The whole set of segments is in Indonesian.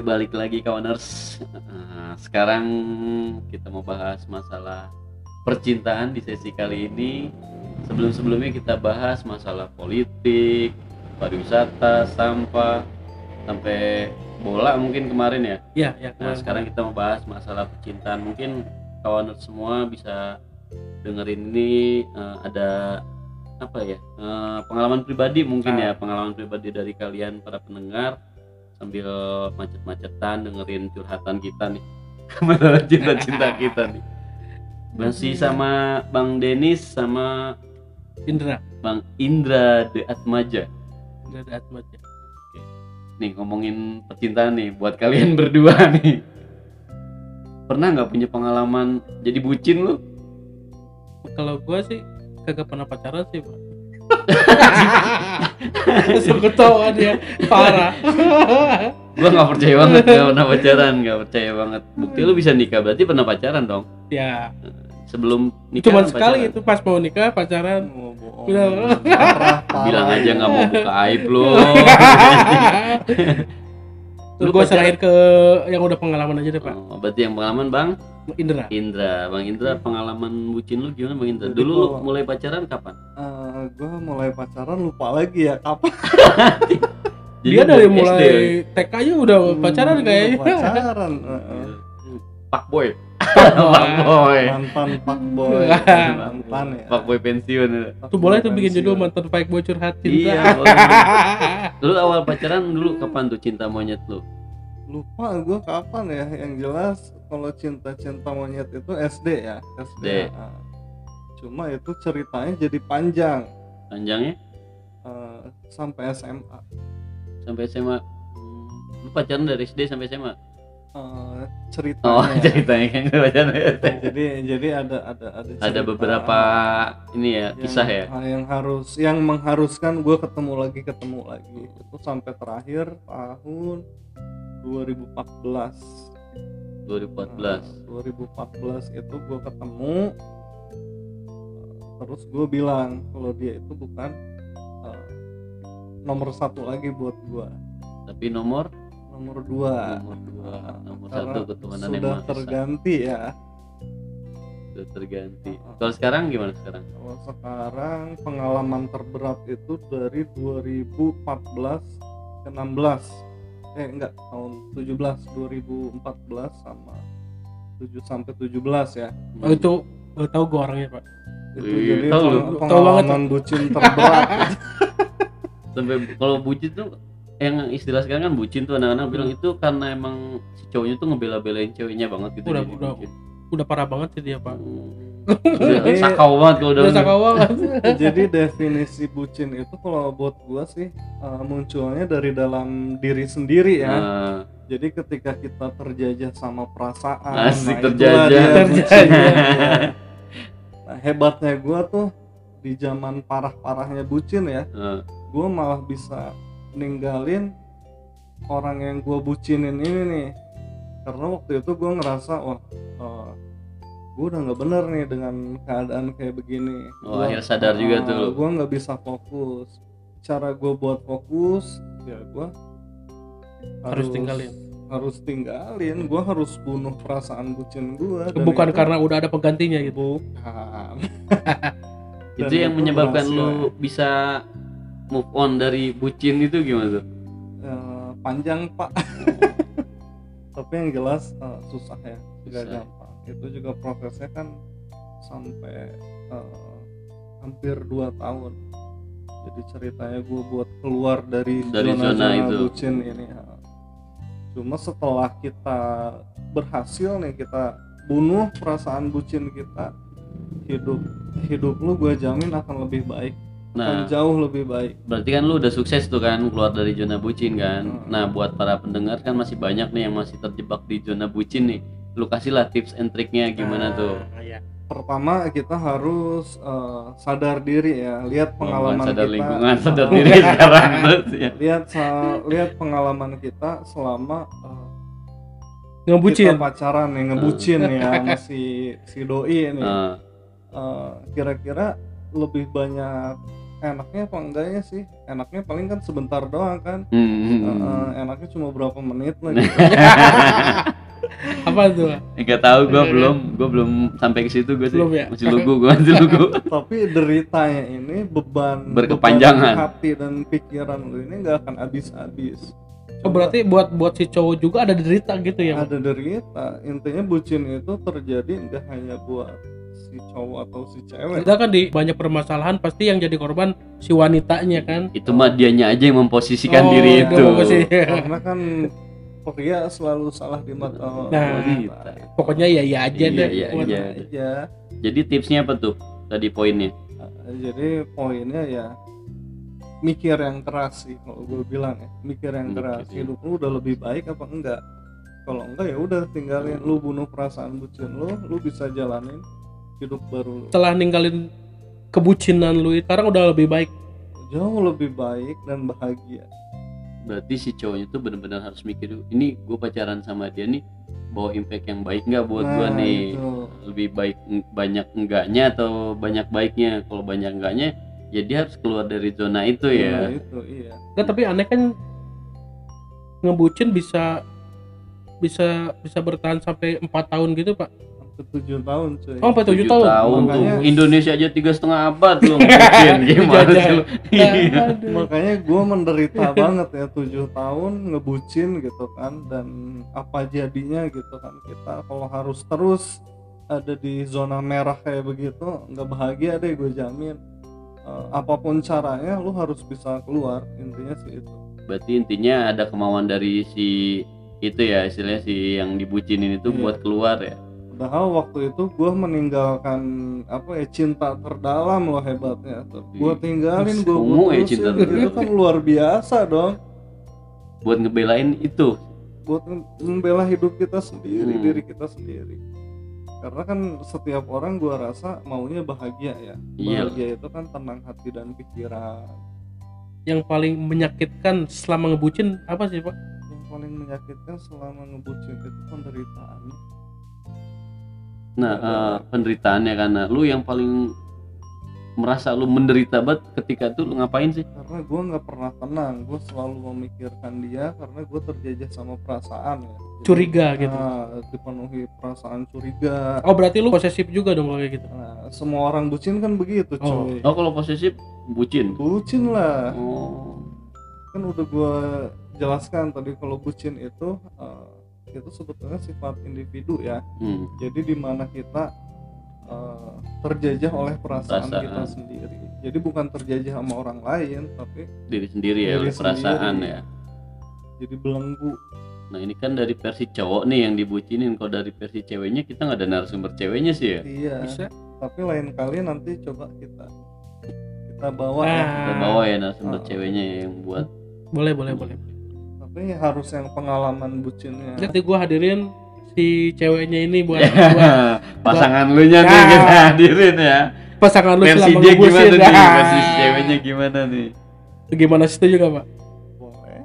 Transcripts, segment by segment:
Balik lagi kawaners. Nah, sekarang kita mau bahas masalah percintaan di sesi kali ini. Sebelum-sebelumnya kita bahas masalah politik, pariwisata, sampah, sampai bola mungkin kemarin ya. Iya, ya. Nah, sekarang kita mau bahas masalah percintaan. Mungkin kawaners semua bisa dengerin ini eh, ada apa ya eh, pengalaman pribadi mungkin ya pengalaman pribadi dari kalian para pendengar sambil macet-macetan dengerin curhatan kita nih. Masalah cinta-cinta kita nih? Masih sama Bang Denis sama Indra. Bang Indra De Atmaja. Indra ada Atmat ya. nih ngomongin percintaan nih buat kalian berdua nih. Pernah nggak punya pengalaman jadi bucin lu? Kalau gua sih kagak pernah pacaran sih, Pak. Langsung ketawa dia parah. gua nggak percaya banget nggak pernah pacaran nggak percaya banget bukti lu bisa nikah berarti pernah pacaran dong ya, sebelum nikah cuma kan sekali pacaran. itu pas mau nikah pacaran. Oh, bohong. Parah. bilang aja nggak mau buka aib lu Terus Lu gua pacaran- serahin ke yang udah pengalaman aja deh, Pak. oh, berarti yang pengalaman bang Indra. Indra bang Indra pengalaman bucin lu gimana bang Indra dulu lu mulai pacaran kapan Eh, gua mulai pacaran lupa lagi ya kapan Dia dari mulai ya? TK aja udah pacaran Hmm, kayaknya. pacaran eh, eh. Pak boy Pak boy mantan pak boy mantan ya Pak boy pensiun Tuh boleh tuh bikin judul mantan baik boy curhat cinta. iya boleh. lu awal pacaran dulu kapan tuh cinta monyet lu lupa gua kapan ya yang jelas kalau cinta-cinta monyet itu SD ya SD, SD. ah. Cuma itu ceritanya jadi panjang. Panjangnya eh, sampai SMA sampai SMA Hmm, lu pacaran dari SD sampai SMA Eh, oh ceritanya. ceritanya kan pacaran SD. jadi jadi ada ada ada ada beberapa ini ya yang- kisah ya? yang harus yang mengharuskan gue ketemu lagi ketemu lagi. Itu sampai terakhir tahun 2014 2014 Nah, 2014 itu gue ketemu terus gue bilang kalau dia itu bukan eh, nomor satu lagi buat gue tapi nomor? Nomor dua. Nomor dua. Nomor Karena satu ketuhanan yang sudah terganti ya. Sudah terganti. Ah. kalau sekarang gimana sekarang? Kalau sekarang pengalaman terberat itu dari 2014 ke 16 eh enggak tahun 17 2014 sama 7 sampai 17 ya. Oh, itu gua tahu gua orangnya, Pak. Itu Wih, jadi tahu lu. pengalaman bucin terberat sampai kalau bucin tuh yang istilah sekarang kan bucin tuh anak-anak bilang itu karena emang si cowoknya tuh ngebela-belain ceweknya banget gitu Udah, udah. bucin. Udah parah banget sih dia, Pak. Hmm. Udah sakau banget kalau udah Udah sakau banget. jadi definisi bucin itu kalau buat gua sih uh, munculnya dari dalam diri sendiri ya Nah, jadi ketika kita terjajah sama perasaan Asik, itulah terjajah. Terjajah. Nah hebatnya gua tuh di zaman parah-parahnya bucin ya nah, gua malah bisa ninggalin orang yang gua bucinin ini nih karena waktu itu gua ngerasa wah uh, gue udah nggak bener nih dengan keadaan kayak begini Oh, Gua- akhirnya sadar juga ah, tuh lu. gua nggak bisa fokus cara gue buat fokus ya gua Harus tinggalin. Harus tinggalin gua harus bunuh perasaan bucin gua dan Bukan itu- karena udah ada penggantinya gitu. bukan itu yang menyebabkan berhasil. lu bisa move on dari bucin itu gimana tuh Eh, panjang pak tapi yang jelas eh, susah ya tidak Susah. gampang itu juga prosesnya kan sampai eh, hampir 2 tahun jadi ceritanya gue buat keluar dari, Dari zona zona-zona itu. bucin ini ya. Cuma setelah kita berhasil nih kita bunuh perasaan bucin kita hidup hidup lu gue jamin akan lebih baik. Nah. akan jauh lebih baik. Berarti kan lu udah sukses tuh kan keluar dari zona bucin kan? Hmm. nah buat para pendengar kan masih banyak nih yang masih terjebak di zona bucin nih. Lu kasih lah tips and triknya gimana tuh Nah, iya. Pertama kita harus eh, sadar diri ya lihat Oh, pengalaman sadar kita. lingkungan sadar diri sekarang terus ya. lihat sa- lihat pengalaman kita selama eh, Ngebucin. kita pacaran nih ngebucin ya masih si doi ini Ah, Eh, kira-kira lebih banyak enaknya apa enggaknya sih? Enaknya paling kan sebentar doang kan. Hmm, eh, enaknya cuma berapa menit lah gitu. Apa tuh? Enggak tahu gua belum, gua belum sampai ke situ gua sih. Belum ya? Masih lugu gua masih lugu. tapi deritanya ini beban Berkepanjangan. beban hati dan pikiran lu ini nggak akan habis-habis oh berarti buat buat si cowok juga ada derita gitu ya ada derita intinya bucin itu terjadi nggak hanya buat si cowok atau si cewek kita kan di banyak permasalahan pasti yang jadi korban si wanitanya kan Itu mah dianya aja yang memposisikan Oh, diri itu. karena kan pria selalu salah di mata Nah, wanita. pokoknya ya ya aja Iya, deh iya, iya. aja Jadi tipsnya apa tuh? Tadi poinnya. Nah, jadi poinnya ya mikir yang keras sih kalau gue bilang ya mikir yang Mikir, keras iya. hidup lu udah lebih baik apa enggak kalau enggak ya udah tinggalin lu bunuh perasaan bucin lu lu bisa jalanin hidup baru lu. setelah ninggalin kebucinan lu itu sekarang udah lebih baik jauh lebih baik dan bahagia Berarti si cowoknya tuh benar-benar harus mikir dulu, ini gue pacaran sama dia nih bawa impact yang baik nggak buat Nah, nih? itu. Lebih baik banyak enggaknya atau banyak baiknya? Kalau banyak enggaknya, ya dia harus keluar dari zona itu Nah, ya. itu iya Nggak, tapi aneh kan ngebucin bisa bisa bisa bertahan sampai empat tahun gitu pak tujuh tahun cuy oh sampai tujuh tahun, tahun tuh. Makanya- Indonesia aja tiga setengah abad lu ngebucin gimana Jajah. sih lu? Iya. Aduh. makanya gue menderita banget ya tujuh tahun ngebucin gitu kan dan apa jadinya gitu kan kita kalau harus terus ada di zona merah kayak begitu nggak bahagia deh gue jamin Eh, apa pun caranya lu harus bisa keluar intinya sih itu Berarti intinya ada kemauan dari si itu ya istilahnya si yang dibucinin itu Iya. buat keluar ya. Padahal waktu itu gue meninggalkan apa ya cinta terdalam loh hebatnya. Gue tinggalin gue ya cinta itu kan luar biasa dong. Buat ngebelain itu. buat membela hidup kita sendiri Hmm. diri kita sendiri. Karena kan setiap orang gua rasa maunya bahagia ya. Iya. bahagia itu kan tenang hati dan pikiran. Yang paling menyakitkan selama ngebucin apa sih pak? Yang paling menyakitkan selama ngebucin itu penderitaan Nah, eh, penderitaannya karena lu yang paling merasa lu menderita banget ketika itu lu ngapain sih? karena gua nggak pernah tenang gua selalu memikirkan dia karena gua terjajah sama perasaan ya Jadi, curiga gitu nah, dipenuhi perasaan curiga oh berarti lu posesif juga dong kalau kayak gitu nah, semua orang bucin kan begitu Oh. cuy Oh, kalau posesif bucin. bucin lah Oh. kan udah gua jelaskan tadi kalau bucin itu eh, itu sebetulnya sifat individu ya Hmm. jadi di mana kita eh, terjajah oleh perasaan, Perasaan. kita sendiri jadi bukan terjajah sama orang lain tapi Diri sendiri ya, Diri oleh perasaan sendiri. ya. jadi belenggu Nah, ini kan dari versi cowok nih yang dibucinin. Kalau dari versi ceweknya kita nggak ada narasumber ceweknya sih ya. iya bisa tapi lain kali nanti coba kita kita bawa ya Ah. Kita bawa ya narasumber Ah. ceweknya yang buat boleh boleh boleh tapi harus yang pengalaman bucinnya nanti gua hadirin si ceweknya ini buat, buat pasangan lu nya nih Nah. kita hadirin ya. pasangan lu Versi selama dia gimana nih? Ah. Versi ceweknya gimana nih? gimana setuju gak pak boleh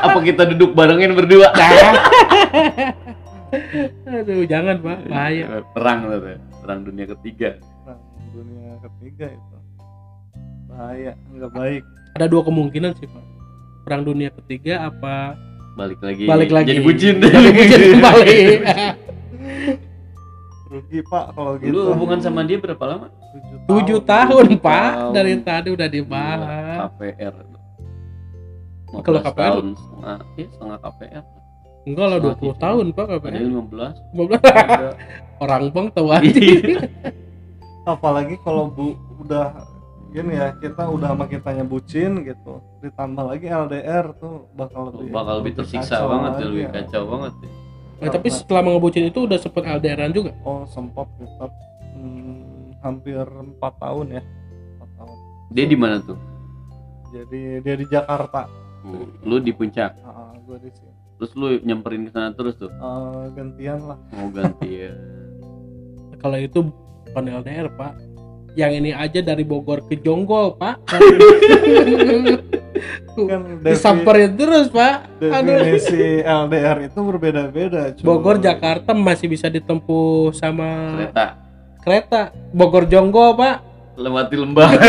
Apa kita duduk barengin berdua? aduh jangan pak bahaya Perang tuh. perang dunia ketiga. perang dunia ketiga itu bahaya nggak baik ada dua kemungkinan sih pak perang dunia ketiga apa Balik lagi. balik lagi Jadi bucin. jadi bucin kembali rugi pak kalau gitu Lu hubungan sama dia berapa lama? tujuh tahun pak tahun. dari tadi udah Gila, dibahas KPR. Kalau 15 KPR? tahun setengah, iya setengah KPR. enggak lah 20 tahun pak Ada katanya yang 15. 15 Ada. orang bang tahu aja Iya. apalagi kalau bu udah gini ya kita udah sama kitanya bucin gitu ditambah lagi LDR tuh bakal lebih bakal lebih tersiksa kacau banget ya, lebih ya. kacau banget ya. Nah, tapi setelah ngebucin itu udah sempet LDRan juga oh sempat tetap hmm, hampir empat tahun ya empat tahun Dia di mana tuh? jadi dia di Jakarta Hmm, Lu di puncak. ah gue di sini Terus lu nyamperin ke sana terus tuh. Ah, gantian lah Mau ganti ya. kalau itu bukan LDR pak yang ini aja dari Bogor ke Jonggol pak. Kan disamperin terus pak. Aduh. definisi LDR itu berbeda-beda cuy. Bogor Jakarta masih bisa ditempuh sama Kereta. kereta. Bogor Jonggol pak. Lewati lembah.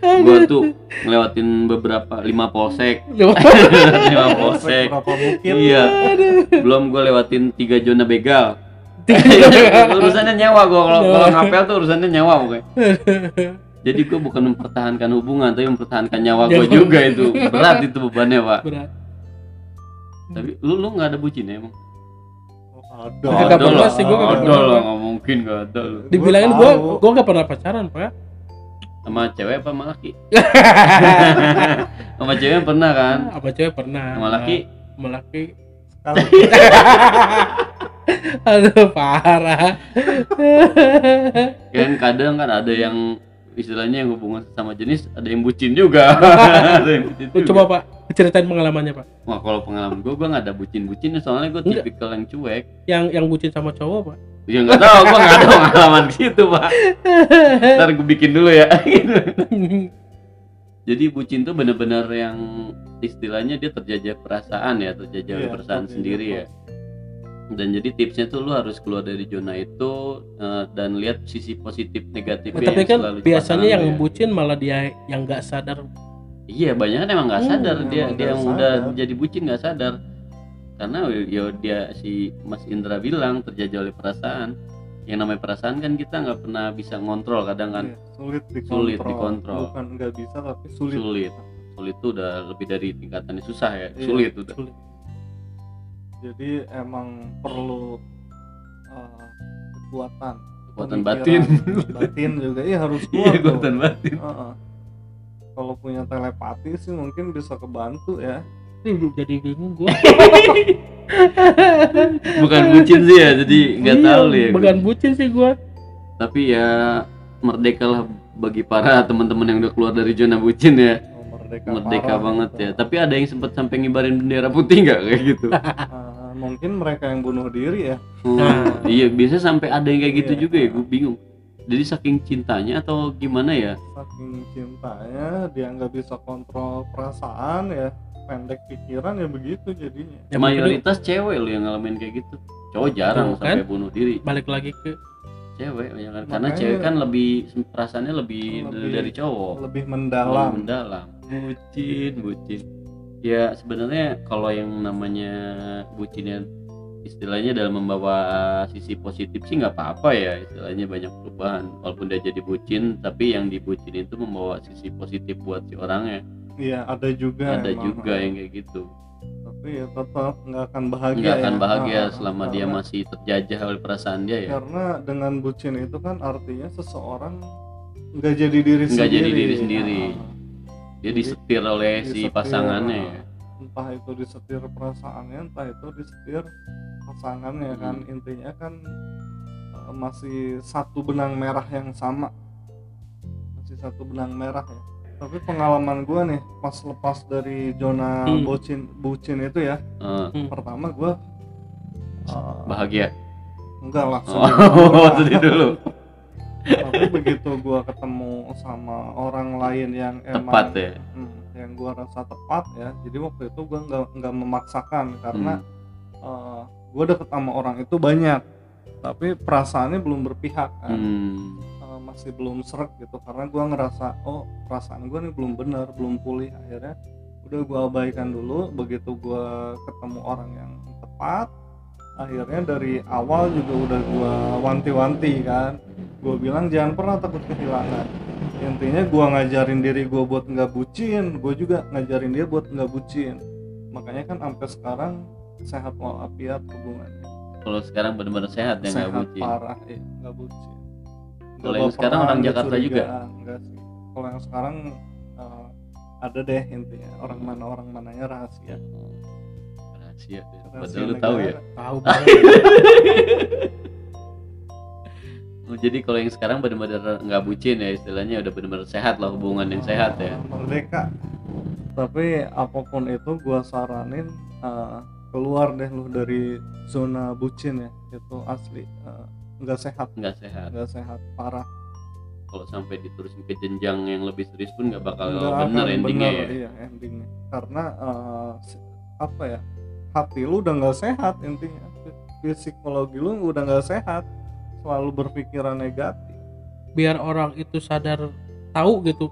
Gue tuh ngelewatin beberapa lima polsek. Lima polsek. Berapa mungkin? Iya. Belum gue lewatin tiga zona begal urusannya nyawa gue kalau kalau ngapel tuh urusannya nyawa pokoknya jadi gue bukan mempertahankan hubungan tapi mempertahankan nyawa gue juga itu. Berat itu bebannya pak. Berat. Tapi lu lu nggak ada bucin ya emang? Ada. Nggak ada pernah sih, gua nggak ada pernah. lah nggak mungkin nggak ada lu dibilangin Gua gua tahu. gua nggak pernah pacaran pak. Sama cewek apa sama laki? Sama cewek pernah kan? Apa cewek pernah. Sama laki? Sama laki. Aduh parah. Kan kadang kan ada yang istilahnya yang hubungan sama jenis ada yang bucin juga. Ada yang bucin Lu juga. coba pak ceritain pengalamannya pak. Wah kalau pengalaman gue gue nggak ada bucin bucin soalnya gue tipikal yang cuek. Yang yang bucin sama cowok pak? Ya nggak tahu gue nggak ada pengalaman gitu pak. Ntar gue bikin dulu ya. Jadi bucin tuh bener-bener yang istilahnya dia terjajah perasaan ya terjajah Iya, perasaan sendiri ya dan jadi tipsnya tuh lu harus keluar dari zona itu eh, dan lihat sisi positif negatifnya tapi yang kan biasanya yang ya. bucin malah dia yang nggak sadar. Iya banyak kan emang nggak Hmm, sadar. dia emang dia nggak yang udah jadi bucin nggak sadar. Karena ya dia si Mas Indra bilang terjajah oleh perasaan. Yang namanya perasaan kan kita nggak pernah bisa ngontrol kadang kan. Iya, sulit dikontrol. Sulit dikontrol. bukan nggak bisa tapi sulit. Sulit. Sulit itu udah lebih dari tingkatannya susah ya. Iya, sulit udah. Sulit. Jadi emang perlu uh, kekuatan kekuatan batin. batin juga. Iya harus kuat iya tuh. kekuatan batin. Heeh. kalau punya telepati sih mungkin bisa kebantu ya. Ih, jadi bingung gua. Bukan bucin sih ya jadi nggak Iya, tahu ya bukan bucin sih gua. Tapi ya merdekalah bagi para teman-teman yang udah keluar dari zona bucin ya. Oh, merdeka, merdeka parah. banget gitu. ya. Tapi ada yang sempat sampai ngibarin bendera putih nggak? Kayak gitu. Uh, mungkin mereka yang bunuh diri ya. Oh, Nah. iya biasanya sampai ada yang kayak gitu Iya. juga ya gue bingung. Jadi saking cintanya atau gimana ya? Saking cintanya dia nggak bisa kontrol perasaan ya pendek pikiran ya begitu jadinya. Ya, mayoritas cewek lo yang ngalamin kayak gitu. Cowok jarang kan? sampai bunuh diri. Balik lagi ke cewek ya kan? Karena Makanya- cewek kan lebih perasaannya lebih, Lebih- dari cowok. lebih Lebih mendalam mendalam. Bucin bucin ya sebenarnya kalau yang namanya bucinnya istilahnya dalam membawa sisi positif sih nggak apa-apa ya istilahnya banyak perubahan walaupun dia jadi bucin tapi yang dibucin itu membawa sisi positif buat si orangnya iya ada juga ada emang. juga yang kayak gitu tapi ya tetap nggak akan bahagia nggak akan ya. bahagia Ah, selama dia masih terjajah oleh perasaan dia ya karena dengan bucin itu kan artinya seseorang nggak jadi diri Nggak sendiri jadi diri sendiri. Ah, dia Jadi, disetir oleh si disetir, pasangannya ah, ya. Entah itu disetir perasaannya entah itu disetir pasangannya kan. Hmm. intinya kan eh, masih satu benang merah yang sama. Masih satu benang merah ya. Tapi pengalaman gua nih pas lepas dari zona Hmm. bucin bucin itu ya Eh, pertama gua eh, bahagia? enggak langsung oh dulu tapi begitu gua ketemu sama orang lain yang emang tepat ya. Hmm, yang gua rasa tepat ya jadi waktu itu gua nggak nggak memaksakan karena Hmm. eh, gua deket sama orang itu banyak. Tapi perasaannya belum berpihak kan. Hmm. Eh, masih belum serak gitu karena gua ngerasa oh perasaan gua nih belum benar belum pulih. Akhirnya udah gua abaikan dulu begitu gua ketemu orang yang tepat akhirnya dari awal juga udah gua wanti-wanti kan gua bilang jangan pernah takut kehilangan. Intinya gua ngajarin diri gua buat nggak bucin gua juga ngajarin dia buat nggak bucin. Makanya kan sampai sekarang sehat walafiat hubungannya. Kalau sekarang benar-benar sehat ya nggak sehat bucin? parah ya nggak bucin. Kalau yang sekarang orang Jakarta juga? enggak sih. Kalau yang sekarang eh, ada deh intinya orang mana orang mananya rahasia. Rahasia ya. Rahasia padahal lu tahu ya? Tahu banget jadi kalau yang sekarang benar-benar nggak bucin ya istilahnya udah benar-benar sehat lah hubungan yang sehat ya. Merdeka. Tapi apa pun itu gua saranin eh, keluar deh lu dari zona bucin ya. Itu asli eh, nggak sehat. Nggak sehat. Nggak sehat parah. Kalau sampai diterusin ke jenjang yang lebih serius pun nggak bakal Nggak bener endingnya bener, ya. iya endingnya. Karena si- apa ya hati lu udah nggak sehat intinya. Psikologi lu udah nggak sehat selalu berpikiran negatif. Biar orang itu sadar tahu gitu.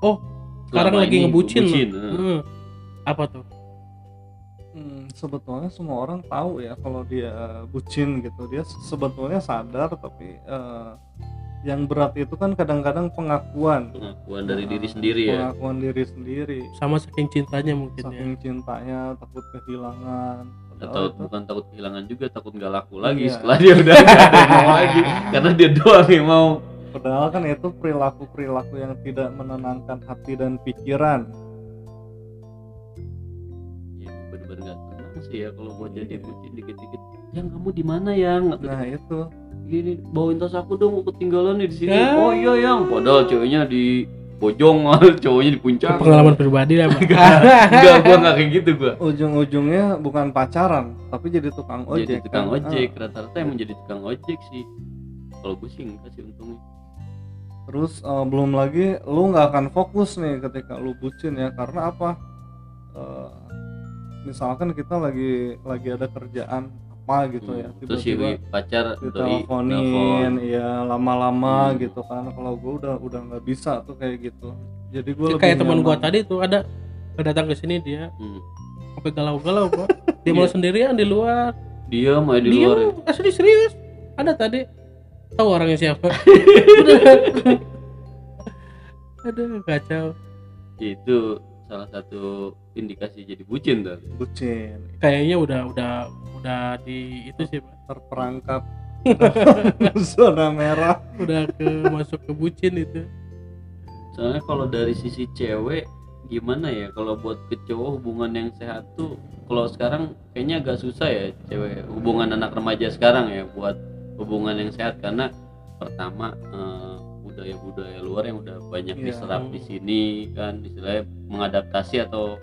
Oh sekarang lagi ngebucin, ngebucin, eh. Hmm. apa tuh? Hmm, sebetulnya semua orang tahu ya kalau dia bucin gitu. Dia se- sebetulnya sadar tapi eh, yang berat itu kan kadang-kadang pengakuan. Pengakuan dari Nah, diri sendiri ya. pengakuan diri sendiri. Sama saking cintanya mungkin ya. Saking cintanya takut kehilangan atau itu- bukan takut kehilangan juga takut nggak laku lagi Iya. setelah dia udah nggak ada yang mau lagi. Karena dia doang yang mau. Padahal kan itu perilaku perilaku yang tidak menenangkan hati dan pikiran. Ya bener-bener nggak tenang sih ya kalau buat jadi Iya. bucin dikit-dikit. Yang kamu di mana yang? Nah itu. Gini bawain tas aku dong aku ketinggalan di sini. Ya. oh iya yang. Padahal ceweknya di bojong cowoknya di puncak. Pengalaman pribadi lah enggak gua nggak kayak gitu gua. Ujung-ujungnya bukan pacaran tapi jadi tukang ojek jadi tukang kan? ojek Ah. rata-rata emang jadi tukang ojek sih. Kalau gue sih enggak sih untungnya. Terus eh, belum lagi lu nggak akan fokus nih ketika lu bucin ya karena apa? Eh, misalkan kita lagi lagi ada kerjaan apa gitu ya. Hmm, terus si tiba-tiba pacar doi diteleponin ya lama-lama Hmm. gitu kan. Kalau gue udah udah nggak bisa tuh kayak gitu. Jadi gue Ya, kayak teman gua tadi tuh ada datang ke sini dia hmm. sampai galau-galau pak dia malah Iya. sendirian di luar. Dia mau di dia luar ya. asli serius. Ada tadi. Tahu orangnya siapa? Aduh kacau. Itu salah satu indikasi jadi bucin tuh. Bucin. Kayaknya udah udah udah di itu sih pak. Terperangkap. Zona merah. Udah ke masuk ke bucin itu. Soalnya kalau dari sisi cewek gimana ya? Kalau buat ke cowok hubungan yang sehat tuh kalau sekarang kayaknya agak susah ya cewek hubungan anak remaja sekarang ya buat hubungan yang sehat. Karena pertama eh, budaya-budaya luar yang udah banyak Iya. diserap di sini kan istilahnya mengadaptasi atau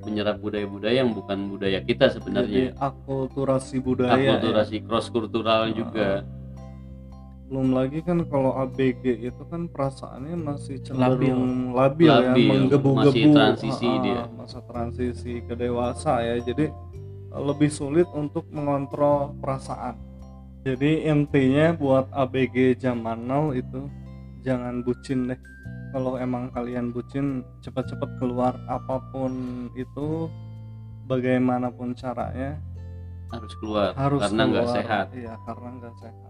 menyerap budaya-budaya yang bukan budaya kita jadi sebenarnya akulturasi budaya ya. akulturasi cross kultural Ah. juga belum lagi kan kalau ABG itu kan perasaannya masih cenderung Labil. labil, ya menggebu-gebu masih transisi ah, dia. masa transisi ke dewasa ya jadi eh, lebih sulit untuk mengontrol perasaan jadi intinya buat ABG zaman now itu jangan bucin deh. Kalau emang kalian bucin cepat-cepat keluar apa pun itu bagaimanapun caranya harus keluar harus karena nggak sehat. Iya karena nggak sehat